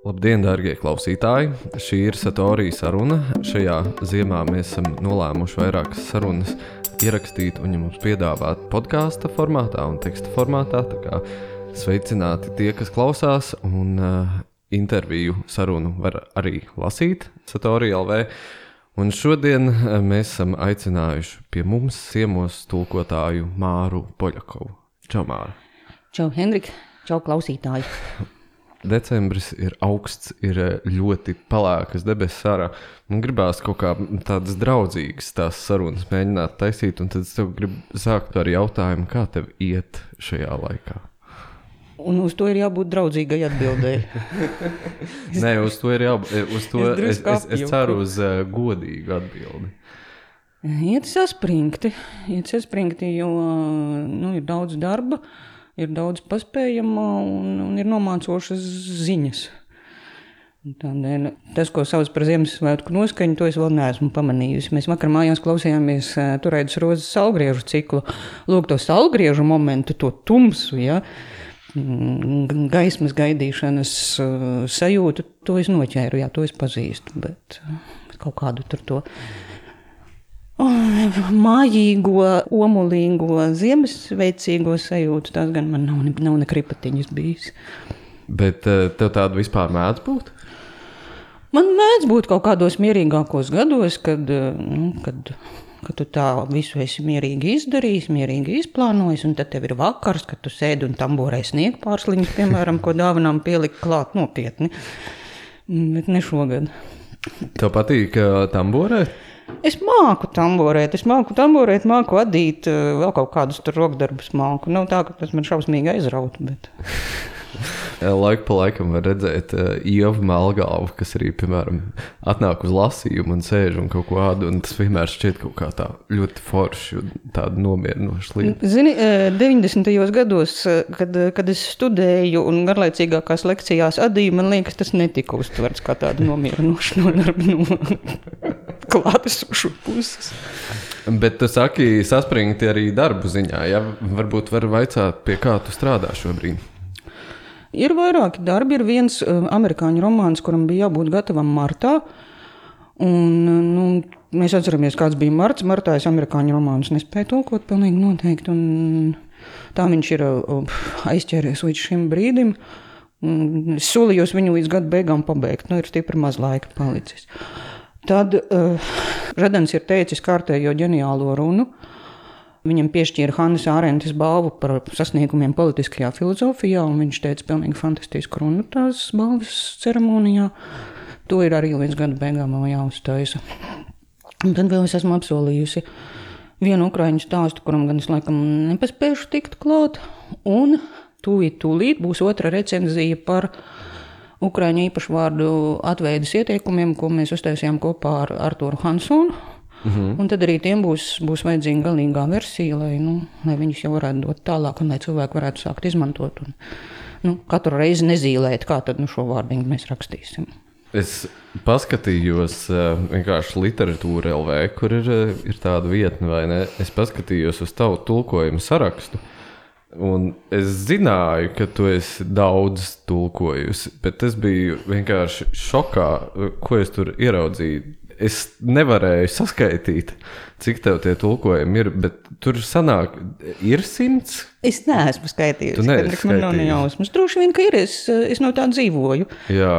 Labdien, darbie klausītāji! Šī ir Satorija saruna. Šajā ziemā mēs esam nolēmuši vairākas sarunas ierakstīt un jums piedāvāt podkāstu formātā un teksta formātā. Sveicināti tie, kas klausās, un uh, interviju sarunu var arī lasīt Satorija LV. Un šodien uh, mēs esam aicinājuši pie mums ciemos tulkotāju Māru Poļakovu. Čau, Māra! Čau, Henrika! Čau, klausītāji! decembris ir augsts, ir eh, ļoti pelēkas debesis ārā. Man gribās kaut kā tādas draudzīgas tās sarunas mēģināt taisīt, un tad es tev gribu sākt ar jautājumu, kā tev iet šajā laikā. Un uz to ir jābūt draudzīgai atbildēji. Nē, uz to ir jābūt. Eh, uz to es, es, es, es ceru uz uh, godīgu atbildi. Iet saspringti, iet saspringti, jo nu, ir daudz darba. Uh, ir daudz paspējama un, un ir nomācošas ziņas. Tādēļ tas, ko sauc par Ziemassvētku noskaņu, to es vēl neesmu pamanījusi. Mēs vakar mājās klausījāmies turētas rozes salgriežu ciklu. Lūk, to salgriežu momentu, to tumsu, ja, mm, gaismas gaidīšanas sajūtu, to es noķēru, jā, to es pazīstu, bet kaut kādu tur to mājīgo, omulīgo, ziemassveicīgo sajūtu. Tas gan man nav, nav ne kripatiņas bijis. Bet eh, tev tāda vispār mēdz būt? Man mēdz būt kaut kādos mierīgākos gados, kad, eh, nu, kad, kad tu tā visu esi mierīgi izdarījis, mierīgi izplānojis, un tad tev ir vakars, kad tu sēdi un tamborē sniegu pārsliņas, piemēram, ko dāvanām pielikt klāt nopietni. Bet ne šogad. Tev patīk uh, tamborēt? Es māku tamborēt, es māku tamborēt, māku adīt, eh, vēl kaut kādus rokdarbus māku. Nav tā, ka tas man šausmīgi aizrautu. Bet... Laiku pa laikam var redzēt uh, ievu melngalvu, kas arī, piemēram, atnāk uz lasījumu un sēž un kaut ko ādu. Tas vienmēr šķiet kaut kā tā ļoti forši un tāda nomierinoša lieta. Zini, 90. Eh, gados, eh, kad, kad es studēju un garlaicīgākās lekcijās adīju, man liekas, tas netika uztverts kā tāda nomierinoša no, no klātesošu puses. Bet tu saki, saspringti arī darbu ziņā. Ja? Varbūt var vaicāt, pie kā tu strādā šobrīd. Ir vairāki darbi. Ir viens uh, amerikāņu romāns, kuram bija jābūt gatavam martā. Un, nu, mēs atceramies, kāds bija marts. Martā es amerikāņu romānus nespēju tulkot, pilnīgi noteikti. Tā viņš ir uh, aizķēries līdz šim brīdim. Es solījos viņu līdz gada beigām pabeigt. Nu, ir stipri maz laika palicis. Tad uh, Radens ir teicis kārtējo ģeniālo runu. Uh, Viņam piešķīra Hannes Ārentes balvu par sasniegumiem politiskajā filozofijā, un viņš teica, pilnīgi fantastisku runu tās balvas ceremonijā. To ir arī līdz gada beigām jāuztaisa. Un tad vēl es esmu apsolījusi vienu ukrāņu stāstu, kuram gan es laikam nepaspēšu tikt klāt, un tūlīt, tūlīt būs otra recenzija par ukrāņu īpašvārdu atveidas ieteikumiem, ko mēs uztaisījām kopā ar Arturu Hansonu. Mm -hmm. Un tad arī tiem būs, būs vajadzīga galīgā versija, lai, nu, lai viņus jau varētu dot tālāk, un lai cilvēki varētu sākt izmantot. Un, nu, katru reizi nezīmēt, kā tad nu, šo vārdu mēs rakstīsim. Es paskatījos vienkārši literatūra LV, kur ir, ir tāda vietne, vai ne? Es paskatījos uz tavu tulkojumu sarakstu. Un es zināju, ka tu esi daudz tulkojusi, bet es biju vienkārši šokā, ko es tur ieraudzīju es nevarēju saskaitīt, cik tev tie tulkojumi ir, bet tur sanāk, ir simts. Es neesmu skaitījusi. Man nav nejausmas. Droši vien, ka ir. Es, es no tā dzīvoju. Jā.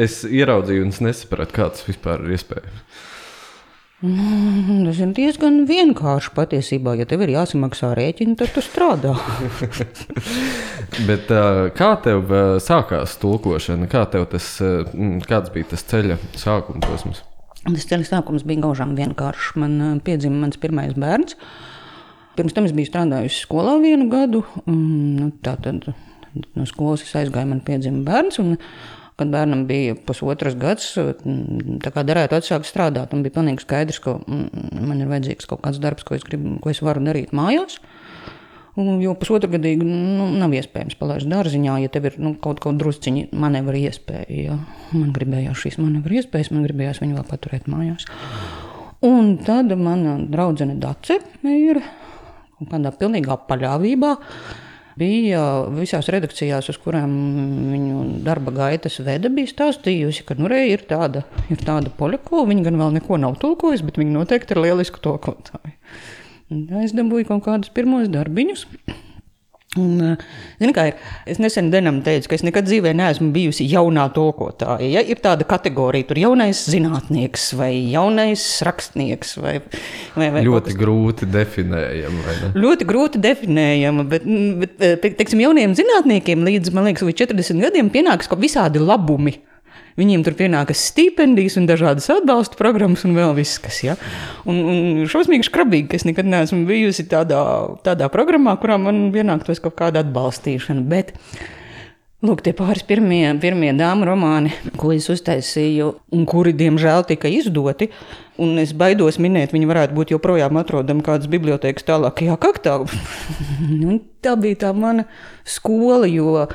Es ieraudzīju un es nesapratu, kā tas vispār ir iespējams. Mm, tas ir diezgan vienkārši patiesībā. Ja tev ir jāsamaksā rēķini, tad tu strādā. Bet, kā tev sākās tulkošana? Kā tev tas, kāds bija tas ceļa sākuma posms? Tas ceļš sākums bija gaužām vienkāršs. Man eh, piedzima mans pirmais bērns. Pirms tam es biju strādājusi skolā vienu gadu. Nu, tā tad no skolas aizgāja man piedzima bērns. Un, kad bērnam bija pusotrs gads, tā kā derētu atsākt strādāt, un bija pilnīgi skaidrs, ka man ir vajadzīgs kaut kāds darbs, ko es, gribu, ko es varu darīt mājās. Jo pusotru gadīgi nu, nav iespējams palaist dārziņā, ja tev ir nu, kaut kāda drusciņa manevra iespēja. Ja. Man gribējās šīs manevra iespējas, man gribējās viņu vēl paturēt mājās. Un tad mana draudzene Dace ir kaut kādā pilnīgā paļāvībā. bija visās redakcijās, uz kurām viņu darba gaitas veda, bija stāstījusi, ka nu, re, ir tāda, ir tāda poļako. Viņa gan vēl neko nav tulkojusi, bet viņa noteikti ir lieliska tulkotāja. Es dabūju kaut kādus pirmos darbiņus. Un, zini, ir, es nesen Denam teicu, ka es nekad dzīvē neesmu bijusi jaunā tulkotāja. Ja? Ir tāda kategorija, tur jaunais zinātnieks vai jaunais rakstnieks. Vai, vai, vai ļoti grūti definējama. Ļoti grūti definējama, bet, bet te, teiksim, jauniem zinātniekiem līdz, liekas, līdz 40 gadiem pienāks kaut visādi labumi. Viņiem tur pienākas stipendijas un dažādas atbalsta programmas un vēl viss, kas. Ja? Un, un šausmīgi skrabīgi, ka es nekad neesmu bijusi tādā, tādā programmā, kurā man pienāktos kaut kāda atbalstīšana. Bet, Lūk, tie pāris pirmie, pirmie dāmas romāni, ko es uztaisīju, un kuri, diemžēl, tika izdoti. Un es baidos minēt, viņi varētu būt joprojām atrodami kādas bibliotekas tālākajā kaktā. tā bija tā mana skola, jo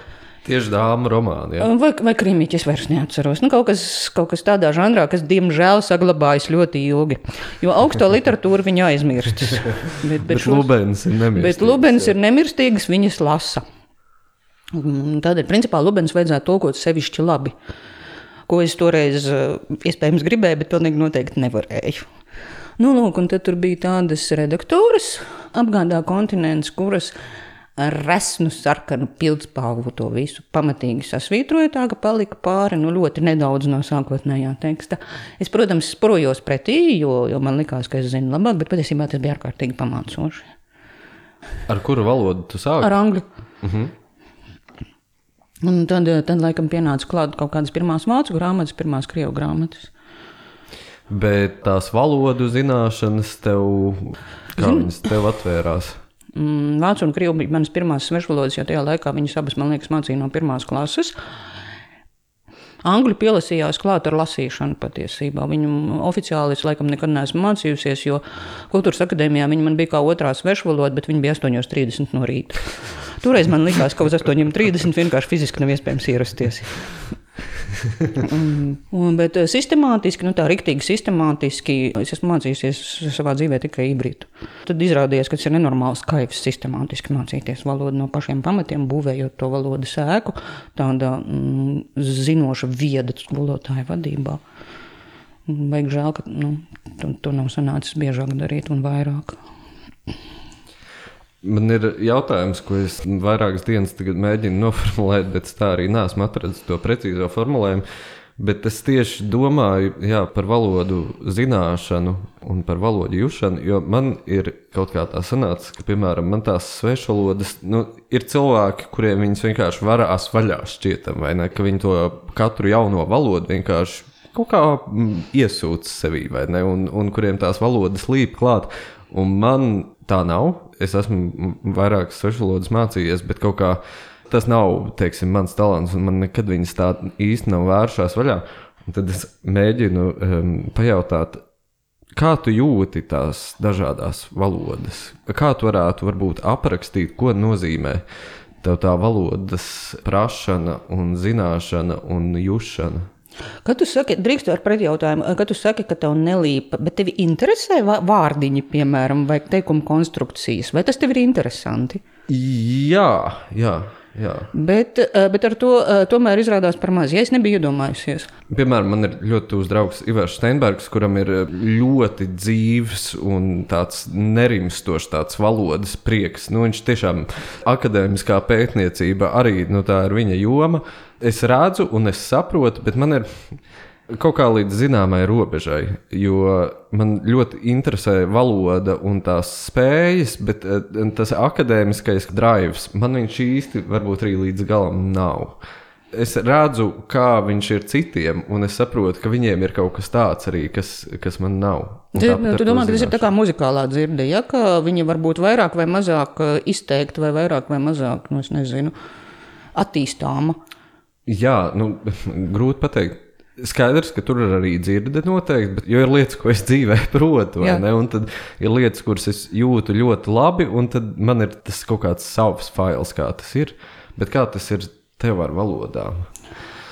Tieši dāmas romāni. Ja? Vai, vai krimiķis vairs neatceros. Nu, kaut, kas, kaut kas tādā žanrā, kas diemžēl saglabājas ļoti ilgi. Jo augsto literatūru viņa aizmirst. Bet, bet, bet šos, Lubens ir nemirstīgs. Bet Lubens ir nemirstīgs, viņas lasa. Tādēļ, principā, Lubens vajadzētu tulkot sevišķi labi. Ko es toreiz iespējams gribēju, bet pilnīgi noteikti nevarēju. Nu, lūk, un tad tur bija tādas redaktoras apgādā kontinents, kuras resnu sarkanu pildspalvu to visu pamatīgi sasvītroja, tā ka palika pāri nu, ļoti nedaudz no sākotnējā teksta. Es, protams, sprojos pretī, jo, jo man likās, ka es zinu labāk, bet patiesībā tas bija ārkārtīgi pamācoši. Ar kuru valodu tu sāki? Ar angļu. Uh mhm. -huh. Un tad, tad, laikam, pienāca klāt kaut kādas pirmās vācu grāmatas, pirmās krievu grāmatas. Bet tās valodu zināšanas tev, kā Zin... viņas tev atvērās? Mm, vācu un krievu bija manas pirmās svešvalodas, jo tajā laikā viņas abas, man liekas, mācīja no pirmās klases. Angļu pielasījās klāt ar lasīšanu patiesībā. Viņu oficiāli es laikam nekad neesmu mācījusies, jo kultūras akadēmijā viņa man bija kā otrā svešvaloda, bet viņa bija 8.30 no rīta. Toreiz man likās, ka uz 8.30 vienkārši fiziski nav iespējams ierasties un, un, bet eh, sistemātiski, nu tā rīktīgi sistemātiski, es esmu mācījusies savā dzīvē tikai ībrītu. Tad izrādījās, ka tas ir nenormāls kaivs sistemātiski mācīties valodu no pašiem pamatiem, būvējot to valodas ēku, tāda mm, zinoša vieda skolotāja vadībā. Vajag žēl, ka nu, to, to nav sanācis biežāk darīt un vairāk. Man ir jautājums, ko es vairākas dienas mēģinu noformulēt, bet tā arī nesmu atradzis to precīzo formulējumu. Bet es tieši domāju jā, par valodu zināšanu un par valodu jušanu, jo man ir kaut kā tā sanācis, ka, piemēram, man tās svešvalodas, nu, ir cilvēki, kuriem viņas vienkārši varās vaļā šķietam, vai ne, ka viņi to katru jauno valodu vienkārši kaut kā mm, iesūc sevī, vai ne, un, un kuriem tās valodas līp klāt. Un man tā nav. Es esmu vairākas svešvalodas mācījies, bet kaut kā tas nav teiksim, mans talants, un man nekad viņas tā īsti nav vēršās vaļā. Un tad es mēģinu um, pajautāt, kā tu jūti tās dažādas valodas? Kā tu varētu varbūt, aprakstīt, ko nozīmē tev tā valodas prašana, un zināšana un jušana? Kad tu saki, drīkst ar pretjautājumu, kad tu saki, ka tev nelīpa, bet tevi interesē vārdiņi, piemēram, vai teikuma konstrukcijas, vai tas tev ir interesanti? Jā, jā. Jā. Bet, eh, bet ar to eh, tomēr izrādās par maz. Ja es nebiju iedomājusies. Piemēram, man ir ļoti tuvs draugs Ivars Steinbergs, kuram ir eh, ļoti dzīves un tāds nerimstošs tāds valodas prieks. Nu, viņš tiešām akadēmiskā pētniecība arī nu, tā ir viņa joma. Es redzu un es saprotu, bet man ir Kaut kā līdz zināmai robežai, jo man ļoti interesē valoda un tās spējas, bet eh, tas akadēmiskais drives man viņš īsti varbūt arī līdz galam nav. Es redzu, kā viņš ir citiem, un es saprotu, ka viņiem ir kaut kas tāds arī, kas, kas man nav. Tu, tu domā, ka tas ir tā kā muzikālā dzirde, ja ka viņi var būt vairāk vai mazāk eh, izteikti, vai vairāk vai mazāk, nu, nezinu, attīstāma? Jā, nu, grūti pateikt Skaidrs, ka tur ir arī dzirde noteikti, bet ir lietas, ko es dzīvē protu, un tad ir lietas, kuras es jūtu ļoti labi, un tad man ir tas kaut kāds savs fails, kā tas ir. Bet kā tas ir tev ar valodām?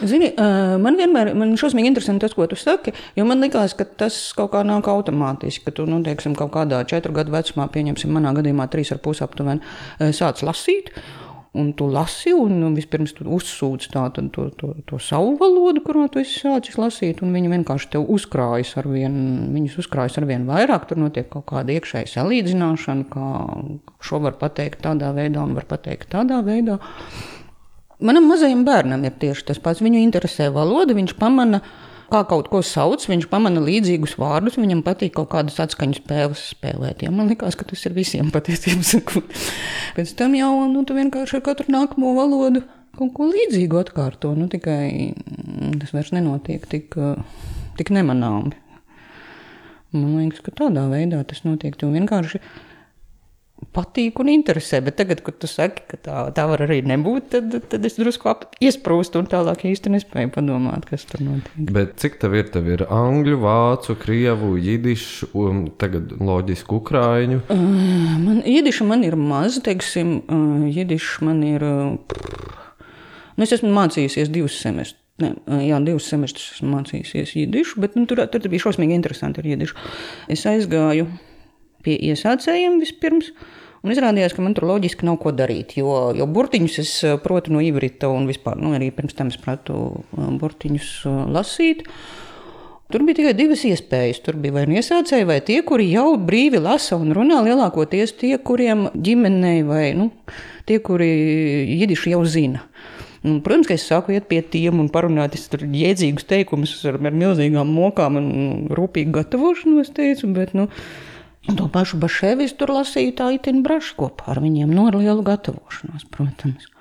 Zini, man vienmēr ir šausmīgi interesanti tas, ko tu saki. Jo man liekas, ka tas kaut kā nāk automātiski. Ka tu, nu, teiksim, kaut kādā četru gadu vecumā, pieņemsim, manā gadījumā trīs ar pusi aptuveni, sāc lasīt. Un tu lasi, un nu, vispirms tu uzsūc tā, to, to, to savu valodu, kurā tu esi sācis lasīt, un viņi vienkārši tev uzkrājas ar vien, viņus uzkrājas ar vien vairāk, tur notiek kaut kāda iekšēja salīdzināšana, kā šo var pateikt tādā veidā, un var pateikt tādā veidā. Manam mazajam bērnam ir tieši tas pats. Viņu interesē valoda, viņš pamana, kā kaut ko sauc, viņš pamana līdzīgus vārdus, viņam patīk kaut kādas atskaņu spēles spēlēt. Ja man liekas, ka tas ir visiem patiesībā. Pēc tam jau nu, tu vienkārši ar katru nākamo valodu kaut ko līdzīgu atkārto. Nu, tikai mm, tas vairs nenotiek tik, tik nemanāmi. Man liekas, ka tādā veidā tas notiek. Tu vienkārši patīk un interesē. Bet tagad, kad tu saki, ka tā, tā var arī nebūt, tad, tad es drusku iesprūstu un tālāk īsti nespēju padomāt, kas tur notiek. Bet cik tev ir? Tev ir angļu, vācu, krievu, jidišu, un tagad loģiski ukrāņu. Uh, man jidiša man ir maz, teiksim, uh, jidiša man ir. Uh, nu, es esmu mācījusies divus semestrus. Ne, jā, divus semestrus esmu mācījusies jidišu, bet nu, tur, tur bija šausmīgi interesanti ar jidišu. Es aizgāju pie iesācējiem vispirms. Un izrādījās, ka man tur loģiski nav ko darīt, jo, jo burtiņus es protu no ivrita un vispār nu, arī pirms tam es pratu burtiņus lasīt. Tur bija tikai divas iespējas. Tur bija vai nu iesācēji, vai tie, kuri jau brīvi lasa un runā, lielākoties tie, kuriem ģimenei vai nu, tie, kuri jidiši jau zina. Un, protams, ka es sāku iet pie tiem un parunāt jēdzīgus teikumus ar, ar milzīgām mokām un rūpīgu gatavošanu, es teicu, bet, nu, to pašu Baševis tur lasīju tā itin braši kopā ar viņiem, no ar lielu gatavošanos, protams.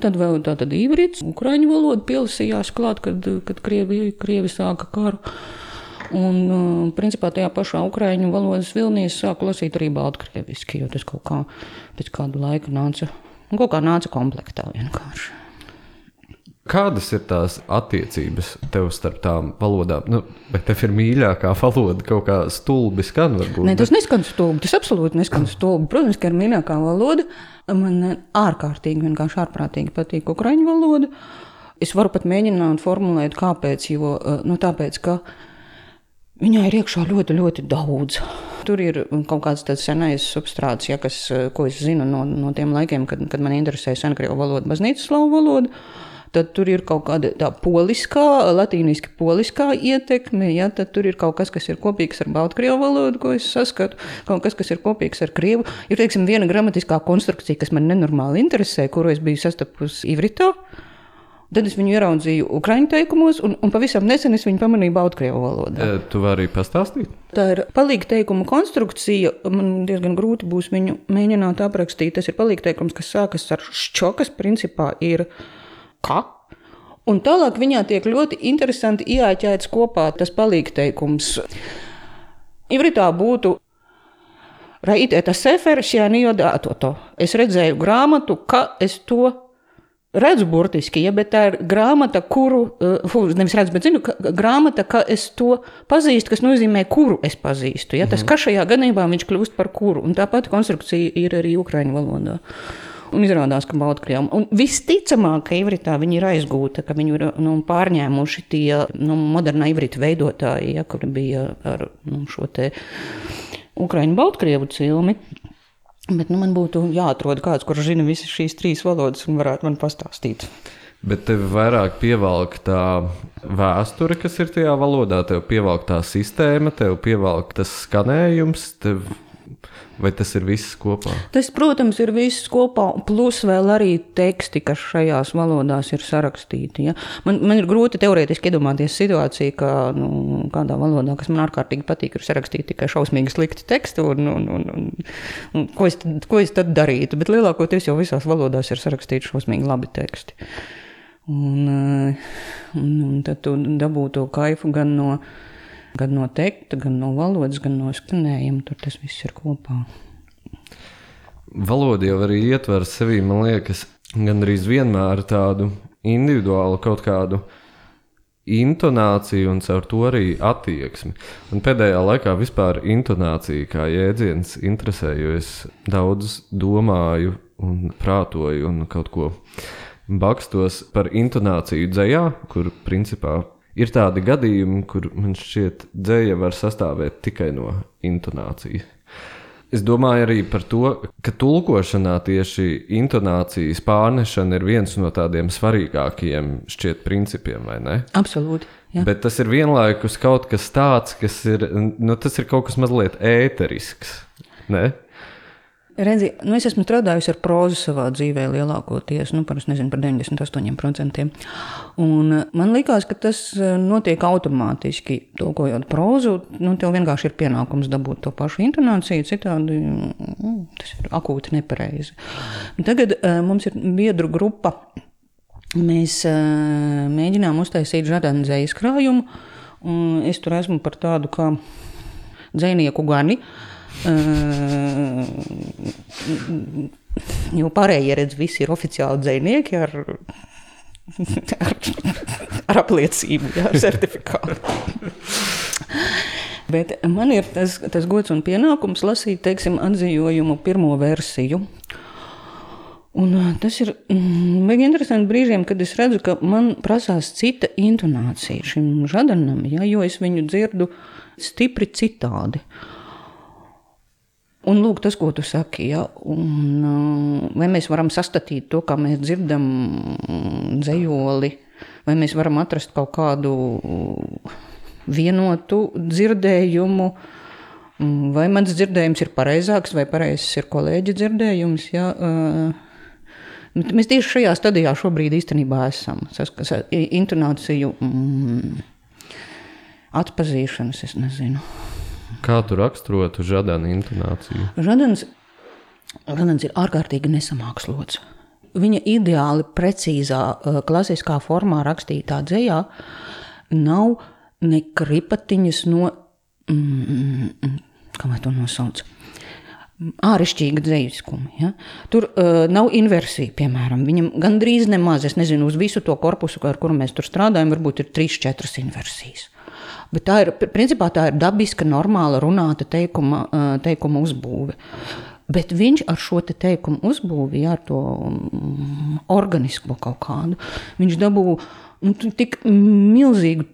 Tad vēl tāda īvrīts, ukraiņu valoda pielasījās klāt, kad, kad Krievi, Krievi sāka karu. Un, principā, tajā pašā ukrāņu valodas vilnī es sāku lasīt arī baltkrieviski, jo tas kaut kā pēc kāda laika nāca, kaut kā nāca komplektā vienkārši. Kādas ir tās attiecības tev starp tām valodām? Nu, bet tev ir mīļākā valoda, kaut kā stulbi skan. Varbūt, Nē, tas neskan stulbi. Tas absolūti neskan stulbi. Protams, ka ir mīļākā valoda. Man ārkārtīgi, vienkārši ārprātīgi patīk ukraiņu valoda. Es varu pat mēģināt formulēt, kāpēc. Jo, nu, tāpēc, ka viņai ir iekšā ļoti, ļoti daudz. Tur ir kaut kāds tāds senais substrāts, ja, kas, ko es zinu no, no tiem laikiem, kad, kad man interesēja senkrievu valoda, baznīcas slavu valoda tad tur ir kaut kāda tā poliskā, latīniski poliskā ietekme, ja, tad tur ir kaut kas, kas ir kopīgs ar Baltkrievu valodu, ko es saskatu, kaut kas, kas ir kopīgs ar Krievu. Ir, teiksim, viena gramatiskā konstrukcija, kas man nenormāli interesē, kuru es biju sastapusi Ivritā. Tad es viņu ieraudzīju Ukrāņu teikumos, un, un pavisam nesen es viņu pamanīju Baltkrievu valodā. E, tu vari arī pastāstīt? Tā ir palīga teikuma konstrukcija. Man diezgan grūti būs viņu mēģināt aprakstīt. Tas ir palīga teikums, kas sākas ar šķo, kas principā ir ka. Un tālāk viņā tiek ļoti interesanti ieāķēts kopā tas palīgteikums. Ivritā būtu Raitēta seferis, ja nijodāto to. Es redzēju grāmatu, ka es to redzu burtiski, ja, bet tā ir grāmata, kuru, uh, nevis redzu, bet zinu, ka grāmata, ka es to pazīstu, kas nozīmē, kuru es pazīstu. Ja, tas, -hmm. ka šajā gadījumā viņš kļūst par kuru, un tā pati konstrukcija ir arī ukraiņu valodā. Un izrādās, ka Baltkrievijam. Un visticamāk, ka Ivritā viņi ir aizgūta, ka viņu ir nu, pārņēmuši tie nu, modernā Ivrita veidotāji, ja, kuri bija ar nu, šo te Ukraiņu Baltkrievu cilmi. Bet nu, man būtu jāatrod kāds, kurš zina visas šīs trīs valodas un varētu man pastāstīt. Bet tev vairāk pievelk tā vēsture, kas ir tajā valodā, tev pievelk tā sistēma, tev pievelk tas skanējums, tev Vai tas ir viss kopā? Tas, protams, ir viss kopā, plus vēl arī teksti, kas šajās valodās ir sarakstīti. Ja? Man, man ir grūti teorētiski iedomāties situāciju, ka nu, kādā valodā, kas man ārkārtīgi patīk, ir sarakstīti tikai šausmīgi slikti teksti, un, un, un, un, un ko, es, tad, ko es tad darītu. Bet lielākoties jau visās valodās ir sarakstīti šausmīgi labi teksti. Un, un, un tad tu dabūtu to kaifu gan no Gan no teksta, gan no valodas, gan no skanējuma. Tur tas viss ir kopā. Valoda jau arī ietver sevī, man liekas, gandrīz vienmēr tādu individuālu kaut kādu intonāciju un caur to arī attieksmi. Un pēdējā laikā vispār intonācija kā jēdziens interesē, jo es daudz domāju un prātoju un kaut ko bakstos par intonāciju dzējā, kur principā Ir tādi gadījumi, kur man šķiet, dzēja var sastāvēt tikai no intonācijas. Es domāju arī par to, ka tulkošanā tieši intonācijas pārnešana ir viens no tādiem svarīgākajiem šķiet principiem, vai ne? Absolūti. Jā. Bet tas ir vienlaikus kaut kas tāds, kas ir, nu, tas ir kaut kas mazliet ēterisks. Ne? Redzi, nu es esmu strādājusi ar prózu savā dzīvē lielākoties, nu, par, nezinu, par 98%. Un eh, man liekas, ka tas eh, notiek automātiski. Tulkojot prózu, nu, tev vienkārši ir pienākums dabūt to pašu intonāciju, citādi nu, tas ir akūti nepareizi. Tagad uh, mums ir biedru grupa. Mēs mēģinām uztaisīt žadanu dzējas krājumu. Es tur esmu par tādu kā dzēnieku gani. Uh, Jo pārējie redz, visi ir oficiāli dzinieki ar, ar, ar apliecību, jā, ar certifikātu. Bet man ir tas, tas gods un pienākums lasīt, teiksim, atzījumu pirmo versiju. Un tas ir ļoti interesanti brīžiem, kad es redzu, ka man prasās cita intonācija šim žadanam, ja, jo es viņu dzirdu stipri citādi. Uh, Un lūk, tas, ko tu saki, ja? un, uh, vai mēs varam sastatīt to, kā mēs dzirdam dzējoli, vai mēs varam atrast kaut kādu vienotu dzirdējumu, vai mans dzirdējums ir pareizāks, vai pareizs ir kolēģi dzirdējums. Ja? Uh, mēs tieši šajā stadijā šobrīd īstenībā esam. Intonāciju mm, atpazīšanas, es nezinu. Kā tu raksturotu žadana intonāciju? Žadans, žadans ir ārkārtīgi nesamākslots. Viņa ideāli precīzā, eh, klasiskā formā rakstītā dzējā nav ne kripatiņas no, mm, kā lai to nosauc, āršķirīga dzīviskuma. Ja? Tur uh, nav inversija, piemēram. Viņam gandrīz nemaz, es nezinu, uz visu to korpusu, ar kuru mēs tur strādājam, varbūt ir 3-4 inversijas. Bet tā ir, principā, tā ir dabiska, normāla runāta teikuma, teikuma uzbūve. Bet viņš ar šo te teikumu uzbūvi, jā, ar to mm, organisku kaut kādu, viņš dabū nu, tik milzīgu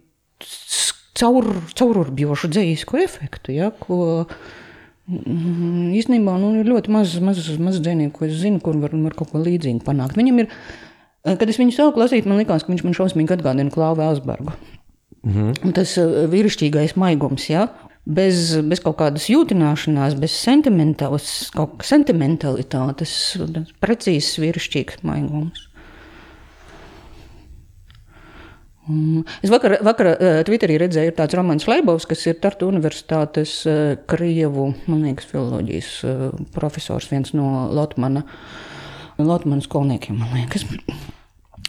caur, caururbjošu dzīsku efektu, ja, ko mm, īstenībā nu, ir ļoti maz, maz, maz dzīvnieku, ko es zinu, kur var, var kaut ko līdzīgu panākt. Viņam ir, kad es viņu sāku lasīt, man likās, ka viņš man šausmīgi atgādina Klāvu Elsbergu. Mhm. Tas uh, vīrišķīgais maigums, ja? bez, bez kaut kādas jūtināšanās, bez sentimentalitātes, precīzs vīrišķīgs maigums. Es vakar, vakar uh, Twitterī redzēju, ir tāds Romanis Leibovs, kas ir Tartu Universitātes uh, Krievu, liekas, filoloģijas profesors, viens no Lotmana, Lotmana skolniekiem, man liekas.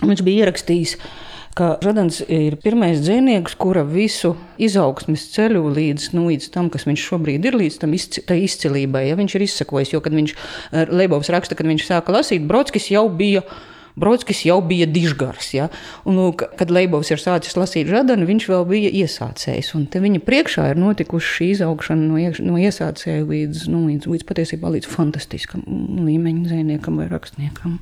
Viņš bija ierakstījis uh, ka Žadans ir pirmais dzinieks, kura visu izaugsmes ceļu līdz, nu, līdz tam, kas viņš šobrīd ir, līdz tam izci, izcilībai, ja viņš ir izsakojis. Jo, kad viņš, eh, Leibovs raksta, kad viņš sāka lasīt, Brodskis jau bija Brodskis jau bija dižgars. Ja? Un, nu, kad Leibovs ir sācis lasīt žadanu, viņš vēl bija iesācējs. Un viņa priekšā ir notikusi šī izaugšana no, iekš, no iesācēja līdz, nu, līdz, līdz patiesībā līdz fantastiskam līmeņa zinniekam vai rakstniekam.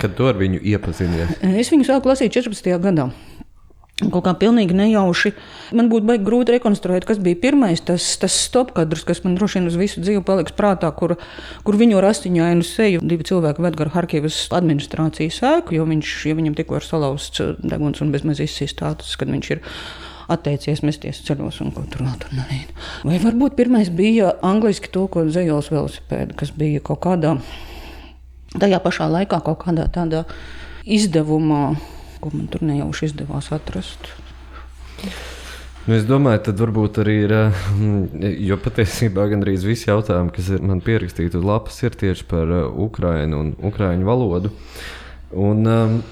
Kad to ar viņu iepazinies? Es viņu sāku lasīt 14. gadā. Kaut kā pilnīgi nejauši. Man būtu baigi grūti rekonstruēt, kas bija pirmais, tas, tas stopkadrs, kas man droši vien uz visu dzīvi paliks prātā, kur, kur viņu rastiņainu seju divi cilvēki ved gar Harkivas administrācijas ēku, jo, viņš, jo viņam tikko ir salauzts deguns un bezmaz izsīs status, kad viņš ir atteicies mesties ceļos un ko tur vēl tur darīt. Vai varbūt pirmais bija angliski tulkot zejols velosipēdu, kas bija kaut kādā, tajā pašā laikā kaut kādā tādā izdevumā ko man tur nejauši izdevās atrast. Nu, es domāju, tad varbūt arī ir, eh, jo patiesībā gandrīz visi jautājumi, kas ir man pierakstīti uz lapas, ir tieši par eh, Ukrajinu un Ukrāņu valodu. Un, um,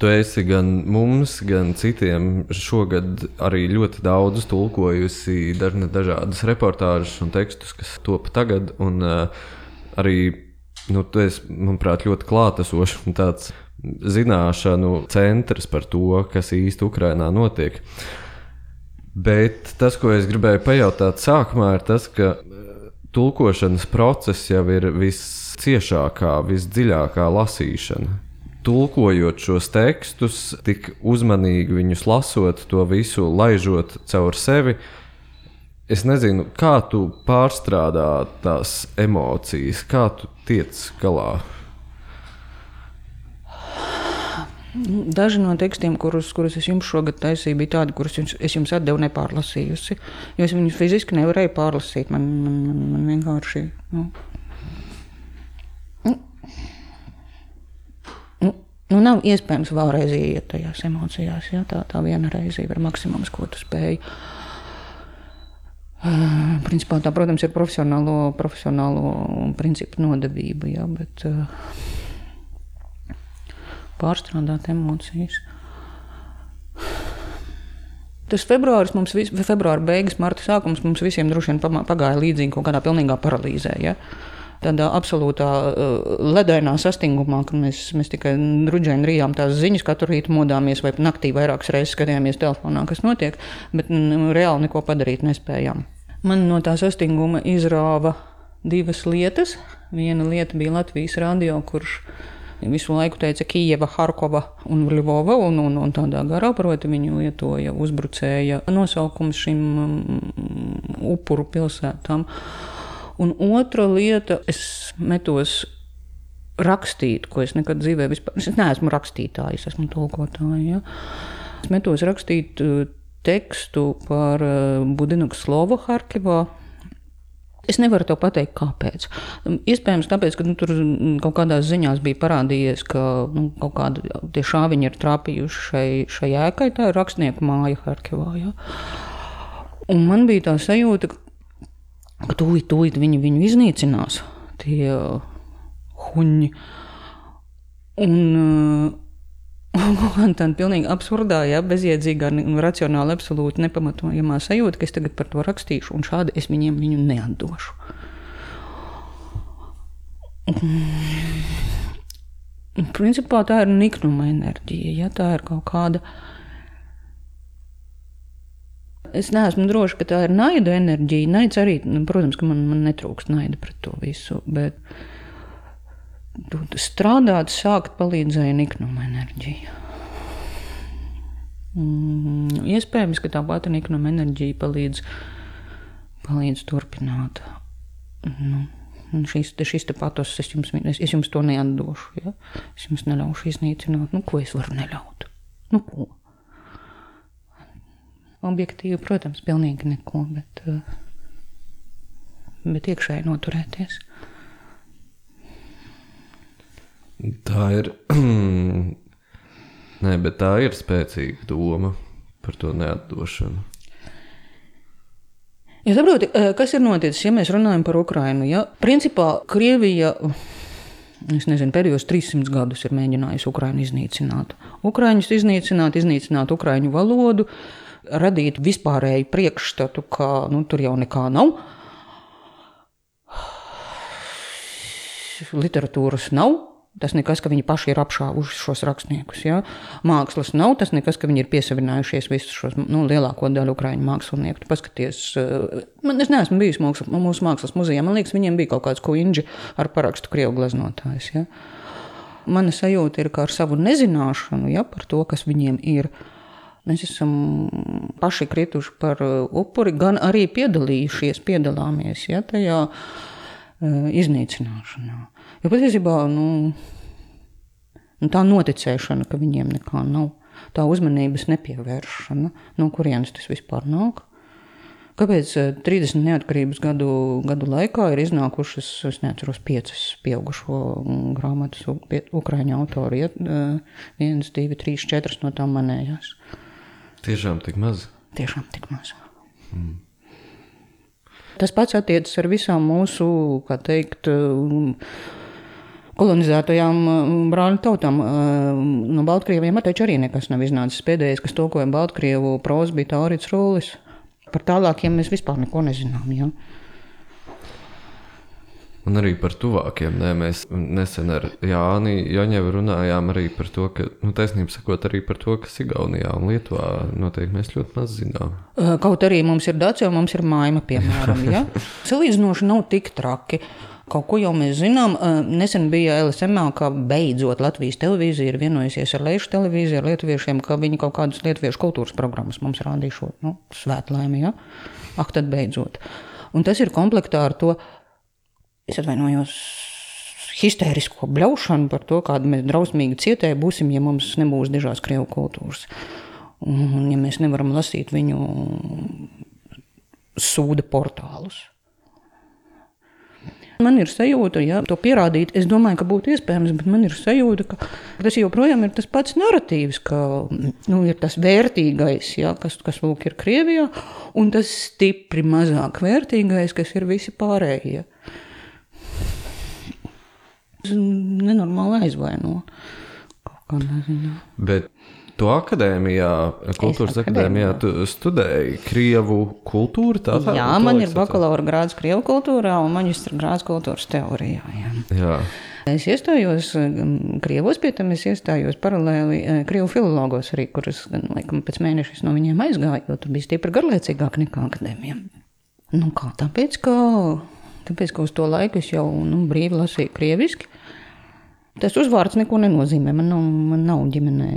Tu esi gan mums, gan citiem šogad arī ļoti daudz tulkojusi dažādas reportāžas un tekstus, kas top tagad. Un, uh, arī nu, tu esi, manuprāt, ļoti klātesošs un tāds zināšanu centrs par to, kas īsti Ukrajinā notiek. Bet tas, ko es gribēju pajautāt sākumā, ir tas, ka eh, tulkošanas process jau ir visciešākā, visdziļākā lasīšana. Tulkojot šos tekstus, tik uzmanīgi viņus lasot, to visu laižot caur sevi, Es nezinu, kā tu pārstrādā tās emocijas, kā tu tiec galā. Daži no tekstiem, kurus, kurus es jums šogad taisīju, bija tādi, kurus jums, es jums atdevu nepārlasījusi. Jo es viņus fiziski nevarēju pārlasīt. Man, man, man, man vienkārši. Nu. Nu, nu, nav iespējams vēlreiz iet tajās emocijās. Ja? Tā, tā viena reize ir maksimums, ko tu spēj. Uh, principā tā, protams, ir profesionālo, profesionālo principu nodevība, ja? bet uh, pārstrādāt emocijas. Tas februāris mums, vis, februāra beigas, marta sākums mums visiem droši vien pagāja līdzīgi kaut kādā pilnīgā paralīzē. Ja? Tādā absolūtā uh, ledainā sastingumā, kad mēs, mēs tikai drudžēni rījām tās ziņas, katru rītu modāmies vai naktī vairākas reizes skatījāmies telefonā, kas notiek, bet nu, reāli neko padarīt nespējām. Man no tā sastinguma izrāva divas lietas. Viena lieta bija Latvijas radio, kurš visu laiku teica Kijava, Harkova un Ļuvova, un, un, un tādā garā, proti, viņi lietoja uzbrucēja nosaukums šim um, upuru pilsētām. Un otra lieta, es metos rakstīt, ko es nekad dzīvē vispār, es neesmu rakstītājs, esmu tulkotāja. Ja? Es metos rakstīt uh, tekstu par uh, Budinuku slovu Harkivā, Es nevaru te pateikt, kāpēc. Iespējams, tāpēc, ka nu, tur kaut kādās ziņās bija parādījies, ka nu, kaut kādi tie šāviņi ir trāpījuši šai, šai ēkai. Tā ir rakstnieku māja Harkivā. Ja? Un man bija tā sajūta, ka tūlīt, tūlīt viņi viņu iznīcinās, tie huņi. Un, uh, Tāda pilnīgi absurdā, ja, bezjēdzīgā un racionāli absolūti nepamatojamā sajūta, ka es tagad par to rakstīšu, un šādi es viņiem viņu neatdošu. Un, principā tā ir niknuma enerģija, ja tā ir kaut kāda. Es neesmu droša, ka tā ir naida enerģija. Naids arī, nu, protams, ka man, man netrūkst naida pret to visu. Bet, uh, strādāt, sākt palīdzēja niknuma enerģija. Mm, iespējams, ka tā pati niknuma enerģija palīdz, palīdz turpināt. Nu, šis, šis te patos, es jums, es, es jums to neatdošu. Ja? Es jums neļaušu iznīcināt. Nu, ko es varu neļaut? Nu, ko? Objektīvi, protams, pilnīgi neko, bet, bet iekšēji noturēties. Tā ir. Nē, bet tā ir spēcīga doma par to neatdošanu. Ja saproti, eh, kas ir noticis, ja mēs runājam par Ukrajinu? Ja? Principā Krievija nezinu, pēdējos 300 gadus ir mēģinājusi Ukrajinu iznīcināt. Ukraiņus iznīcināt, iznīcināt ukraiņu valodu, radīt vispārēju priekšstatu, ka nu, tur jau nekā nav. Literatūras nav, Tas nekas, ka viņi paši ir apšāvuši šos rakstniekus. Ja? Mākslas nav, tas nekas, ka viņi ir piesavinājušies visus šos nu, lielāko daļu ukrāņu mākslinieku. Tu paskaties, eh, man, es neesmu bijis mākslas, mūsu mākslas muzejā. Man liekas, viņiem bija kaut kāds kuģi ar parakstu krievu gleznotājs. Ja? Mana sajūta ir, ka ar savu nezināšanu ja, par to, kas viņiem ir, mēs esam paši krituši par eh, upuri, gan arī piedalījušies, piedalāmies ja, tajā iznīcināšanā. Jo patiesībā nu, nu, tā noticēšana, ka viņiem nekā nav, tā uzmanības nepievēršana, no kurienes tas vispār nāk. Kāpēc 30 eh, neatkarības gadu, gadu laikā ir iznākušas, es neatceros, piecas pieaugušo grāmatas ukrāņu autori? Ja? Eh, viens, divi, trīs, četras no tām manējās. Tiešām tik maz? Tiešām tik maz. Hmm. Tas pats attiecas ar visām mūsu, kā teikt, kolonizētajām mm, brāļu tautām. No Baltkrieviem taču arī nekas nav iznācis. Pēdējais, kas tulkoja Baltkrievu prózu, bija Taurits Rūlis. Par tālākiem mēs vispār neko nezinām. Ja? Un arī par tuvākiem. Nē, mēs nesen ar Jāni Jaņevu runājām arī par to, ka, nu, taisnība sakot, arī par to, kas Igaunijā un Lietuvā notiek, mēs ļoti maz zinām. Kaut arī mums ir dacia, mums ir maima, piemēram. Ja? Salīdzinoši nav tik traki. Kaut ko jau mēs zinām. Nesen bija LSM, ka beidzot Latvijas televīzija ir vienojusies ar Latvijas televīziju, ar lietuviešiem, ka viņi kaut kādas lietuviešu kultūras programmas mums rādīšot. Nu, svētlaimi, ja? Ak, tad beidzot. Un tas ir komplektā ar to, es atvainojos, histērisko bļaušanu par to, kāda mēs drausmīgi cietēji būsim, ja mums nebūs dažās krievu kultūras. Un ja mēs nevaram lasīt viņu sūda portālus. Man ir sajūta, ja to pierādīt, es domāju, ka būtu iespējams, bet man ir sajūta, ka tas joprojām ir tas pats narratīvs, ka nu, ir tas vērtīgais, ja, kas, kas lūk, ir Krievijā, un tas stipri mazāk vērtīgais, kas ir visi pārējie. Nenormāli aizvaino. Bet Tu akadēmijā, kultūras akadēmijā, tu studēji krievu kultūru. Tā, tā, jā, man ir bakalaura grāds krievu kultūrā un maģistra grāds kultūras teorijā. Jā. Jā. Es iestājos Krievos, pie tam es iestājos paralēli uh, Krievu filologos arī, kurus, laikam, pēc mēneša no viņiem aizgāju, jo tur bija stipri garlaicīgāk nekā akadēmijā. Nu, kā tāpēc, ka, tāpēc, ka uz to laiku es jau nu, brīvi lasīju krieviski. Tas uzvārds neko nenozīmē. Man nav, man nav ģimenē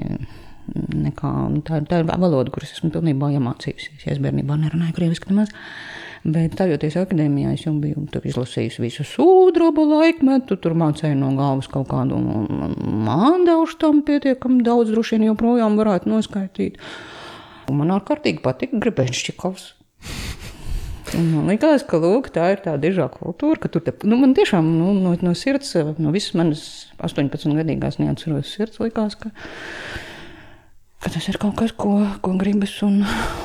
nekā, tā, tā ir valoda, kuras esmu pilnībā iemācījusies. Es bērnībā nerunāju krieviski nemaz. Bet tājoties akadēmijā, es jau biju izlasījusi visu sūdrobu laikmetu, tur mācīju no galvas kaut kādu mandaušu tam pietiekami daudz, droši vien joprojām varētu noskaitīt. Un man ārkārtīgi patika Grebenšķikovs. Man liekas, ka lūk, tā ir tā dižā kultūra, ka tur te, nu, man tiešām nu, no, no sirds, no visas manas 18 gadīgās neatceros sirds, likās, ka ka tas ir kaut kas, ko, ko gribas un,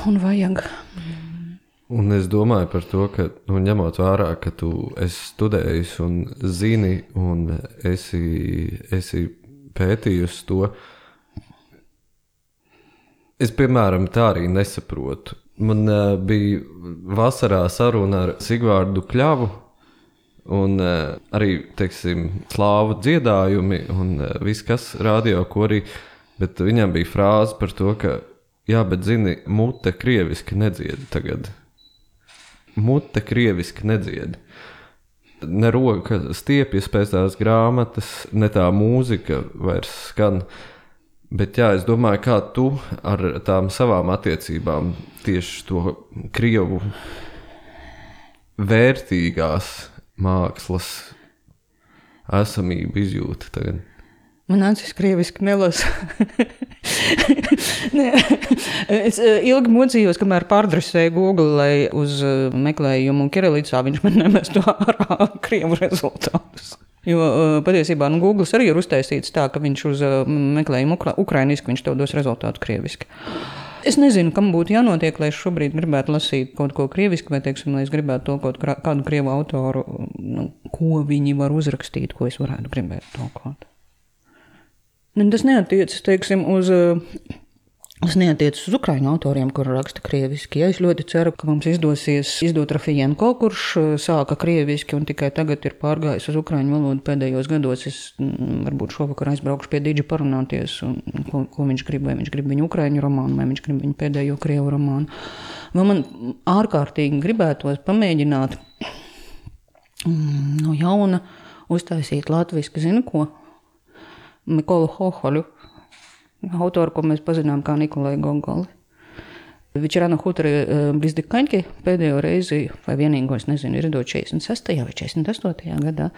un vajag. Un es domāju par to, ka nu, ņemot vērā, ka tu esi studējis un zini, un esi, esi pētījusi to. Es, piemēram, tā arī nesaprotu. Man uh, bija vasarā saruna ar Sigvārdu Kļavu, un uh, arī, teiksim, slāvu dziedājumi un uh, viss, kas radio, ko arī uh, Bet viņam bija frāze par to, ka, jā, bet zini, mute krieviski nedzied tagad. Mute krieviski nedzied. Ne roka stiepjas pēc tās grāmatas, ne tā mūzika vairs skan. Bet jā, es domāju, kā tu ar tām savām attiecībām tieši to krievu vērtīgās mākslas esamību izjūti tagad. Man nācis krieviski nelasa. Nē, es eh, ilgi mocījos, kamēr pārdresēju Google, lai uz eh, meklējumu Kirilicā viņš man nemestu ārā krievu rezultātus. Jo eh, patiesībā nu, Google arī ir uztaisīts tā, ka viņš uz meklējumu ukra ukrainiski, viņš tev dos rezultātu krieviski. Es nezinu, kam būtu jānotiek, lai es šobrīd gribētu lasīt kaut ko krieviski, vai, teiksim, lai es gribētu to kaut kādu krievu autoru, nu, ko viņi var uzrakstīt, ko es varētu gribēt tulkot. Nu, tas neatiecas teiksim, uz. Tas neatiecas uz ukrāņu autoriem, kuriem raksta krieviski. Ja es ļoti ceru, ka mums izdosies izdot Rafienko, kurš sāka krieviski un tikai tagad ir pārgājis uz ukrāņu valodu pēdējos gados. Es varbūt šovakar aizbraukšu pie Dīdža parunāties, un, ko, ko viņš grib. Vai viņš grib viņu ukrāņu romānu, vai viņš grib viņu pēdējo krievu romānu. Vai man ārkārtīgi gribētos pamēģināt no jauna uztaisīt latviešu, zinu ko Mikolu Hohoļu, autoru, ko mēs pazīstam kā Nikolai Gogoli. Večerāna Hutera eh, Blizdikaņķi pēdējo reizi, vai vienīgo, es nezinu, ir iedot 46. vai 48. gadā.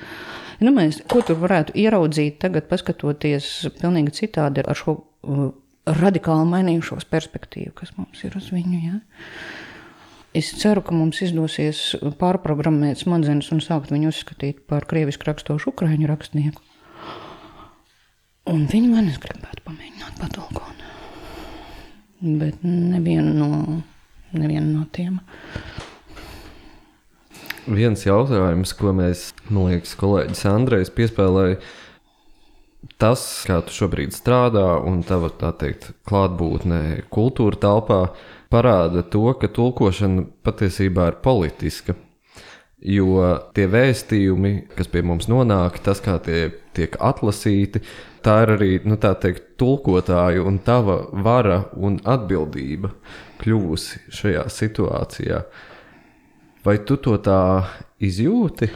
Nu, mēs, ko tur varētu ieraudzīt tagad, paskatoties pilnīgi citādi ar šo eh, radikāli mainījušos perspektīvu, kas mums ir uz viņu. Ja? Es ceru, ka mums izdosies pārprogrammēt smadzenes un sākt viņu uzskatīt par krievisku rakstošu ukraiņu rakstnieku. Un viņi man gribētu pamēģināt patulkot. Bet neviena no, neviena no tiem. Viens jautājums, ko mēs, man liekas, kolēģis Andrejs piespēlēja, tas, kā tu šobrīd strādā un tava, tā teikt, klātbūtne kultūra telpā, parāda to, ka tulkošana patiesībā ir politiska. Jo tie vēstījumi, kas pie mums nonāk, tas, kā tie tiek atlasīti, tā ir arī nu, teikt, tulkotāju un tava vara un atbildība kļuvusi šajā situācijā. Vai tu to tā izjūti?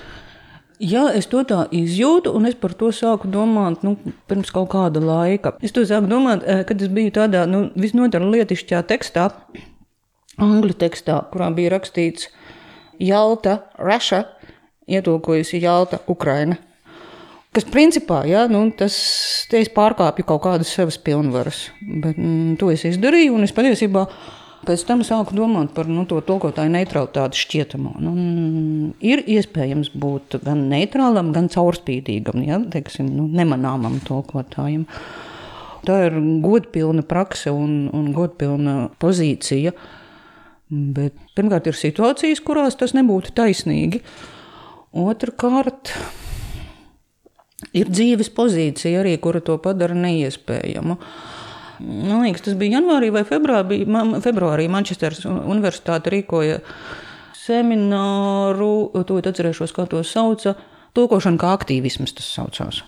Jā, es to tā izjūtu, un es par to sāku domāt nu, pirms kaut kāda laika. Es to sāku domāt, eh, kad es biju tādā nu, visnotaļ lietišķā tekstā, angļu tekstā, kurā bija rakstīts Jalta, Raša, ietulkojusi Jalta, Ukraina. Kas principā, ja, nu, tas es pārkāpju kaut kādas savas pilnvaras, bet mm, to es izdarīju, un es patiesībā Pēc tam sāku domāt par nu, to tulkotāju neutralitāti šķietamo. Nu, ir iespējams būt gan neitrālam, gan caurspīdīgam, ja, teiksim, nu, nemanāmam tulkotājam. Tā ir godpilna prakse un, un godpilna pozīcija. Bet pirmkārt, ir situācijas, kurās tas nebūtu taisnīgi. Otrakārt, ir dzīves pozīcija arī, kura to padara neiespējamu. Man liekas, tas bija janvārī vai februārī. Februārī Manchesteras Universitāte rīkoja semināru, to atcerēšos, kā to sauca. Tulkošana kā aktīvisms tas saucās.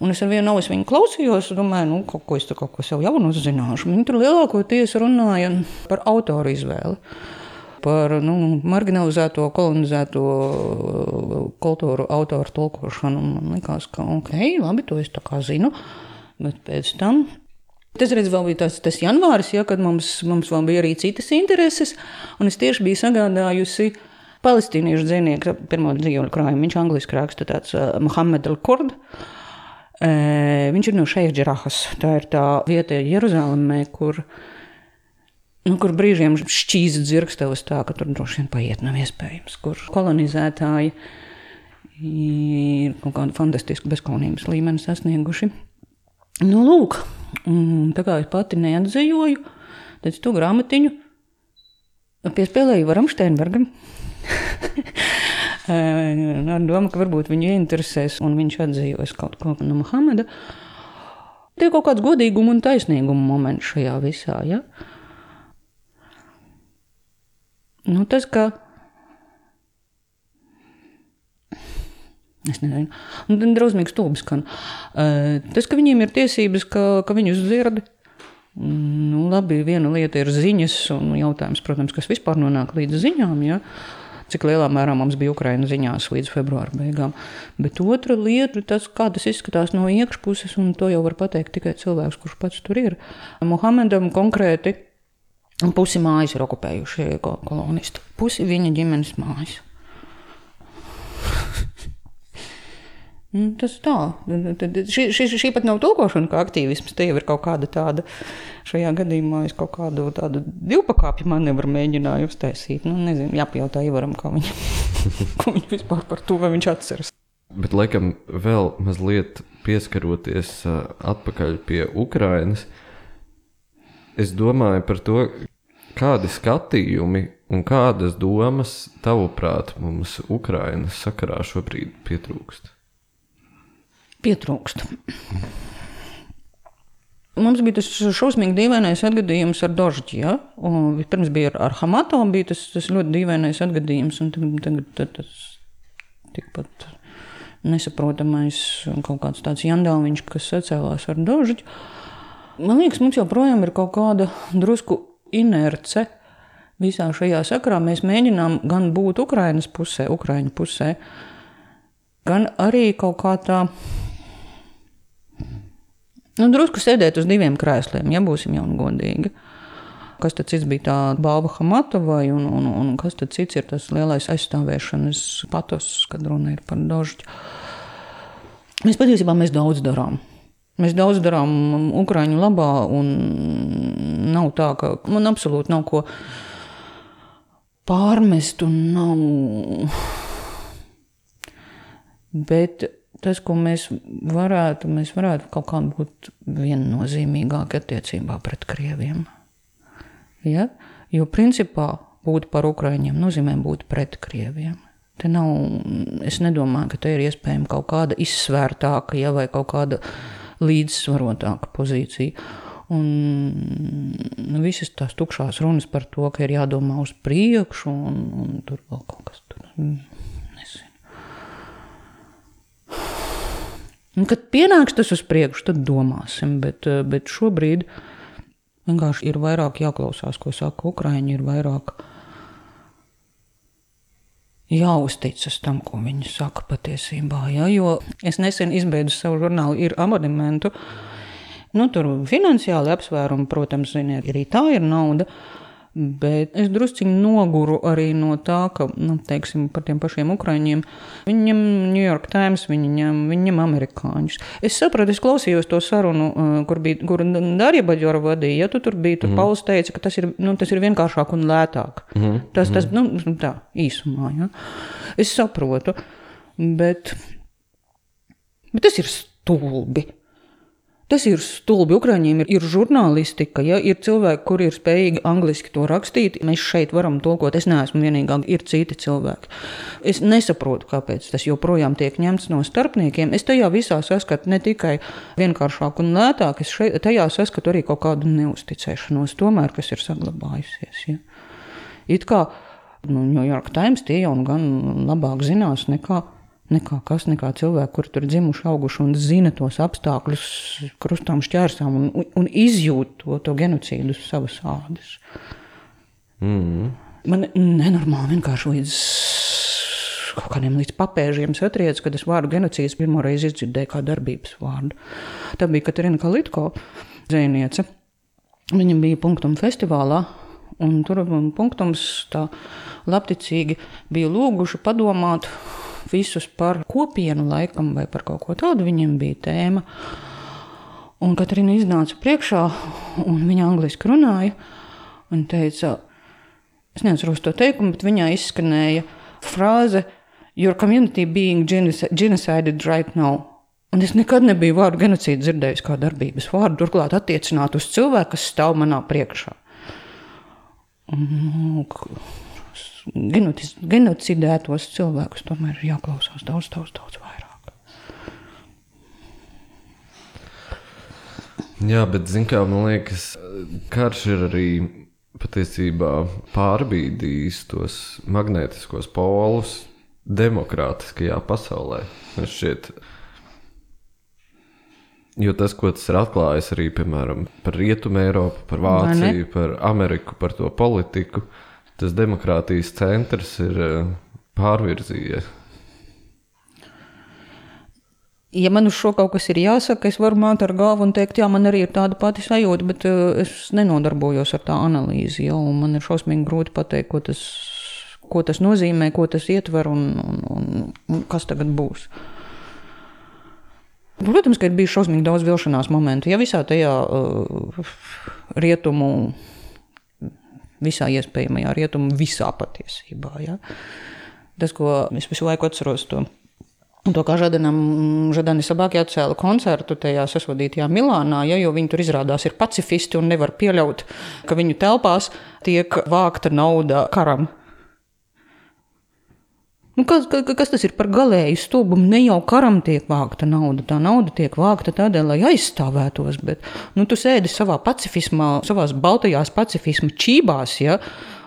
Un es ar vienu ausu viņu klausījos, domāju, nu, kaut ko es tur kaut ko sev jaunu uzzināšu. Viņi tur lielākoties runāja par autoru izvēli. Par nu, marginalizēto, kolonizēto kultūru, autoru tulkošanu. Man liekas, ka ok, labi, to es tā kā zinu. Bet pēc tam Tas redz, vēl bija tas, tas janvāris, ja, kad mums, mums vēl bija arī citas intereses, es tieši biju sagādājusi palestīniešu dzīvnieku pirmo dzīvnieku krājumu. Viņš angliski raksta tāds uh, Mohamed al-Kurd. Uh, viņš ir no šeit Džerahas. Tā ir tā vieta Jeruzalemē, kur, nu, kur brīžiem šķīst dzirkstevas tā, ka tur droši vien paiet nav iespējams, kur kolonizētāji ir kaut kādu fantastisku bezkaunības līmeni sasnieguši. Nu, lūk, tā kā es pati neatzīvoju, tad to grāmatiņu piespēlēju Varam Steinbergam. Ar domu, ka varbūt viņu interesēs, un viņš atzīvojas kaut ko no Muhameda. Tie ir kaut kāds godīguma un taisnīguma moments šajā visā. Ja? Nu, tas, ka Es nezinu. Un tad drausmīgs stulbis skan. Tas, ka viņiem ir tiesības, ka, ka viņus dzird. Nu, labi, viena lieta ir ziņas, un jautājums, protams, kas vispār nonāk līdz ziņām. Ja? Cik lielā mērā mums bija Ukraiņas ziņās līdz februāra beigām. Bet otra lieta tas, kā tas izskatās no iekšpuses, un to jau var pateikt tikai cilvēks, kurš pats tur ir. Mohamedam konkrēti pusi mājas ir okupējušie kolonisti, pusi viņa ģimenes mājas. Nu, tas tā. Šī, šī, šī pat nav tulkošana, kā aktīvisms. Te jau ir kaut kāda tāda, šajā gadījumā es kaut kādu tādu divpakāpju manevru mēģināju uztaisīt. Nu, nezinu, jāpajautā Ivaram, kā viņa, ko viņš vispār par to, vai viņš atceras. Bet, laikam, vēl mazliet pieskaroties atpakaļ pie Ukrainas, es domāju par to, kādi skatījumi un kādas domas, tavuprāt, mums Ukrainas sakarā šobrīd pietrūkst pietrūkst. Mums bija tas šausmīgi dīvainais atgadījums ar Dožģi. Ja? Pirms bija ar, ar Hamato, bija tas, tas ļoti dīvainais atgadījums, un tagad tas tikpat nesaprotamais kaut kāds tāds jandāliņš, kas sacēlās ar Dožģi. Man liekas, mums joprojām ir kaut kāda drusku inerce visā šajā sakarā. Mēs mēģinām gan būt Ukraiņas pusē, Ukraiņu pusē, gan arī kaut kā tā Nu, drusku sēdēt uz diviem krēsliem, ja būsim jau godīgi. Kas tad cits bija tā balva Hamatovai, un, un, un kas tad cits ir tas lielais aizstāvēšanas patos, kad runa ir par dožģu. Mēs patiesībā mēs daudz darām. Mēs daudz darām Ukrāņu labā, un nav tā, ka man absolūti nav ko pārmest, un nav. Bet tas, ko mēs varētu, mēs varētu kaut kā būt viennozīmīgāki attiecībā pret krieviem. Ja? Jo principā būt par ukraiņiem nozīmē būt pret krieviem. Te nav, es nedomāju, ka te ir iespējama kaut kāda izsvērtāka ja, vai kaut kāda līdzsvarotāka pozīcija. Un nu, visas tās tukšās runas par to, ka ir jādomā uz priekšu, un, un tur vēl kaut kas tāds. Un, kad pienāks tas uz priekšu, tad domāsim. Bet, bet šobrīd vienkārši ir vairāk jāklausās, ko saka Ukrāņi. Ir vairāk jāuzticas tam, ko viņi saka patiesībā. Ja? Jo es nesen izbeidzu savu žurnālu, ir abonementu. Nu, tur finansiāli apsvērumi, protams, ziniet, arī tā ir nauda. Bet es druskuļi noguru arī no tā, ka, nu, teiksim, par tiem pašiem ukrāņiem, viņi ņem New York Times, viņi ņem, viņi ņem amerikāņus. Es sapratu, es klausījos to sarunu, kur bija, kur Darija Baģora vadīja, ja tu tur biji, tur mm. Pauls teica, ka tas ir, nu, tas ir vienkāršāk un lētāk. Mm. Tas, tas, nu, tā, īsumā, ja. Es saprotu, bet, bet tas ir stulbi. Tas ir stulbi. Ukrāņiem ir, ir žurnālistika, ja ir cilvēki, kuri ir spējīgi angliski to rakstīt. Mēs šeit varam tulkot. Es neesmu vienīgā, ir citi cilvēki. Es nesaprotu, kāpēc tas joprojām tiek ņemts no starpniekiem. Es tajā visā saskatu ne tikai vienkāršāku un lētāku, es šeit, tajā saskatu arī kaut kādu neusticēšanos, tomēr, kas ir saglabājusies. Ja. It kā nu, New York Times tie jau gan labāk zinās nekā nekā kas, nekā cilvēki, kuri tur dzimuši, auguši un zina tos apstākļus, krustām šķērsām un, un izjūt to, to genocīdu uz savas ādas. Mm. Man nenormāli vienkārši līdz kaut kādiem līdz papēžiem satriec, kad es vārdu genocīds pirmo reizi izdzirdēju kā darbības vārdu. Tā bija Katerina Kalitko, dzēniece. Viņa bija punktum festivālā, un tur punktums tā labticīgi bija lūguši padomāt visus par kopienu, laikam, vai par kaut ko tādu. Viņiem bija tēma. Un Katrīna iznāca priekšā, un viņa angliski runāja. Viņa teica, es neatceros to teikumu, bet viņā izskanēja frāze: Your community being genocided right now. Un es nekad nebiju vārdu genocīdu dzirdējis kā darbības vārdu, turklāt attiecināt uz cilvēku, kas stāv manā priekšā. Un, nu, genocidētos cilvēkus tomēr ir jāklausās daudz, daudz, daudz vairāk. Jā, bet kā, man liekas, karš ir arī patiesībā pārbīdījis tos magnētiskos polus demokrātiskajā pasaulē. Šķiet, jo tas, ko tas ir atklājis arī piemēram, par Rietumu Eiropu, par Vāciju, par Ameriku, par to politiku, uh, tas demokrātijas centrs ir eh, pārvirzījies. Ja man uz šo kaut kas ir jāsaka, es varu māt ar galvu un teikt, jā, man arī ir tāda pati sajūta, bet uh, es nenodarbojos ar tā analīzi. Ja, man ir šausmīgi grūti pateikt, ko tas, ko tas nozīmē, ko tas ietver un, un, un, un kas tagad būs. Protams, ka ir bijis šausmīgi daudz vilšanās momentu. Ja visā tajā uh, rietumu visā iespējamajā rietumu, visā patiesībā. Ja? Tas, ko es visu laiku atceros, to, to kā Žadanam, Žadani Sabāki atcēla koncertu tajā sasodītajā Milānā, ja, jo viņi tur izrādās ir pacifisti un nevar pieļaut, ka viņu telpās tiek vākta nauda karam. Nu, kas, kas tas ir par galēju stulbumu? Ne jau karam tiek vākta nauda. Tā nauda tiek vākta tādēļ, lai aizstāvētos. Bet nu, tu sēdi savā pacifismā, savā baltajās pacifisma čībās. Ja?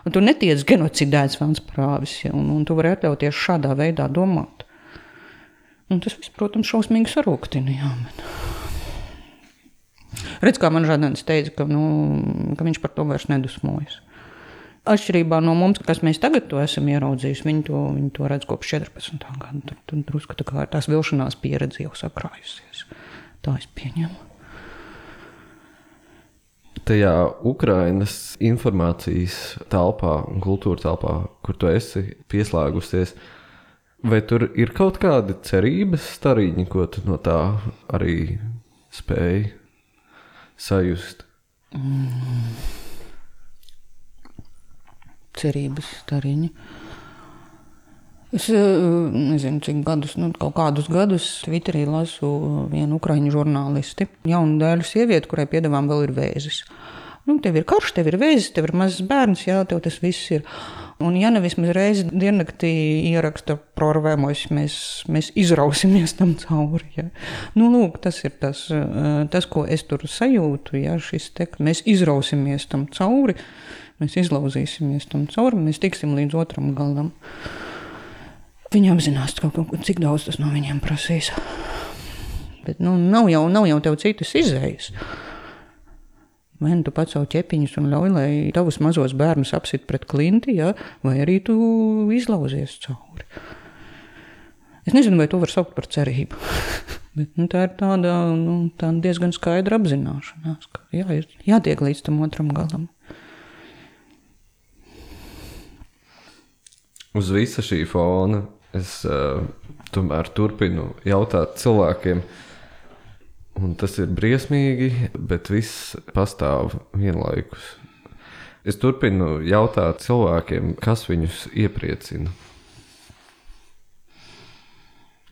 Tu netiec genocidēts vēlams prāvis, ja? un, un tu vari atļauties šādā veidā domāt. Un tas viss, protams, šausmīgi sarūktina. Jā, bet... Redz, kā man Žadans teica, ka, nu, ka viņš par to vairs nedusmojas. Atšķirībā no mums, kas mēs tagad to esam ieraudzījuši, viņi to, viņi to redz kopš 14. gada. Tur, tur drusku tā kā tās vilšanās pieredze jau sakrājusies. Tā es pieņemu. Tajā Ukrainas informācijas telpā un kultūra telpā, kur tu esi pieslēgusies, vai tur ir kaut kādi cerības stariņi, ko tu no tā arī spēj sajust? Mm cerības stariņi. Es eh, nezinu, cik gadus, nu, kaut kādus gadus Twitterī lasu vienu ukraiņu žurnālisti, jaunu dēļu sievieti, kurai piedāvām vēl ir vēzis. Nu, tev ir karš, tev ir vēzis, tev ir mazs bērns, jā, tev tas viss ir. Un, ja nevis reizi diennaktī ieraksta prorvēmos, mēs, mēs izrausimies tam cauri. Ja. Nu, lūk, tas ir tas, eh, tas, ko es tur sajūtu, ja šis te, mēs izrausimies tam cauri. Mēs izlauzīsimies tam cauri, mēs tiksim līdz otram galam. Viņi apzinās, cik daudz tas no viņiem prasīs. Bet nu, nav, jau, nav jau tev citas izējas. Vai nu tu pacēl ķepiņus un ļauj, lai tavus mazos bērnus apsit pret klinti, ja? vai arī tu izlauzies cauri. Es nezinu, vai to var saukt par cerību. Bet, nu, tā ir tāda, nu, tāda diezgan skaidra apzināšanās, ka jā, jātiek līdz tam otram galam. Uz visa šī fona es uh, tomēr turpinu jautāt cilvēkiem, un tas ir briesmīgi, bet viss pastāv vienlaikus. Es turpinu jautāt cilvēkiem, kas viņus iepriecina.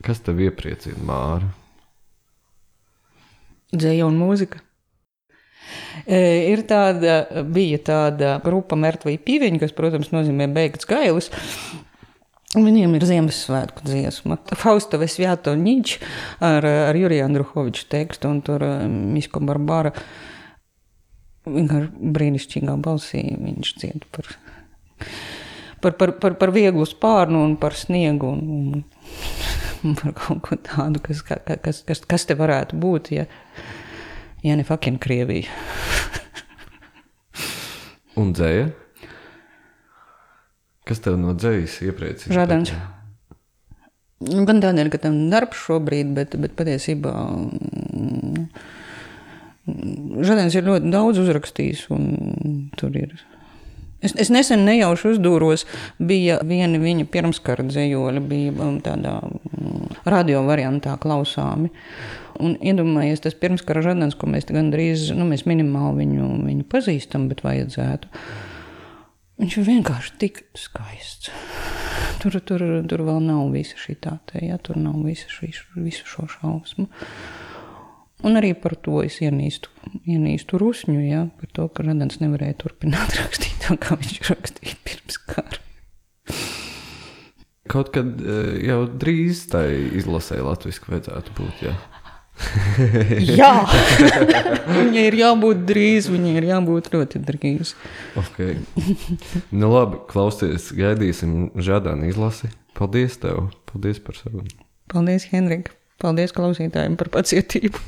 Kas tev iepriecina, Māra? Dzēja un mūzika. Ir tāda, bija tāda grupa Mērķa Pīviņa, kas, protams, nozīmē beigts gailis. Viņiem ir Ziemassvētku dziesma, Fausta Vesvjato Nič ar, ar Juriju Andruhoviču tekstu, un tur Misko Barbara vienkārši brīnišķīgā balsī viņš dzied par, par, par, par, par vieglu spārnu un par sniegu un, un par kaut ko tādu, kas, kas, kas, kas te varētu būt, ja, ja ne fucking Krievija. Un dzēja? Kas tev no dzējas iepriecina? Žadans. Gan tādēļ, ka tam darbs šobrīd, bet, bet patiesībā mm, Žadans ir ļoti daudz uzrakstījis un tur ir. Es, es nesen nejauši uzdūros, bija viena viņa pirmskara dzējoļa, bija um, tādā mm, radio variantā klausāmi. Un iedomājies tas pirmskara žadans, ko mēs gandrīz, nu, mēs minimāli viņu, viņu pazīstam, bet vajadzētu. Viņš ir vienkārši tik skaists. Tur, tur, tur vēl nav visa šī tā, ja tur nav visa šī, visu šo šausmu. Un arī par to es ienīstu, ienīstu rusņu, ja, par to, ka Radans nevarēja turpināt rakstīt tā, kā viņš rakstīja pirms kara. Kaut kad eh, jau drīz tai izlasē latviešu vajadzētu būt, jā. Jā, viņai ir jābūt drīz, viņai ir jābūt ļoti drīz. Okay. Nu, labi, klausies, gaidīsim Žādānu izlasi. Paldies tev! Paldies par sarunu! Paldies, Henrika! Paldies klausītājiem par pacietību!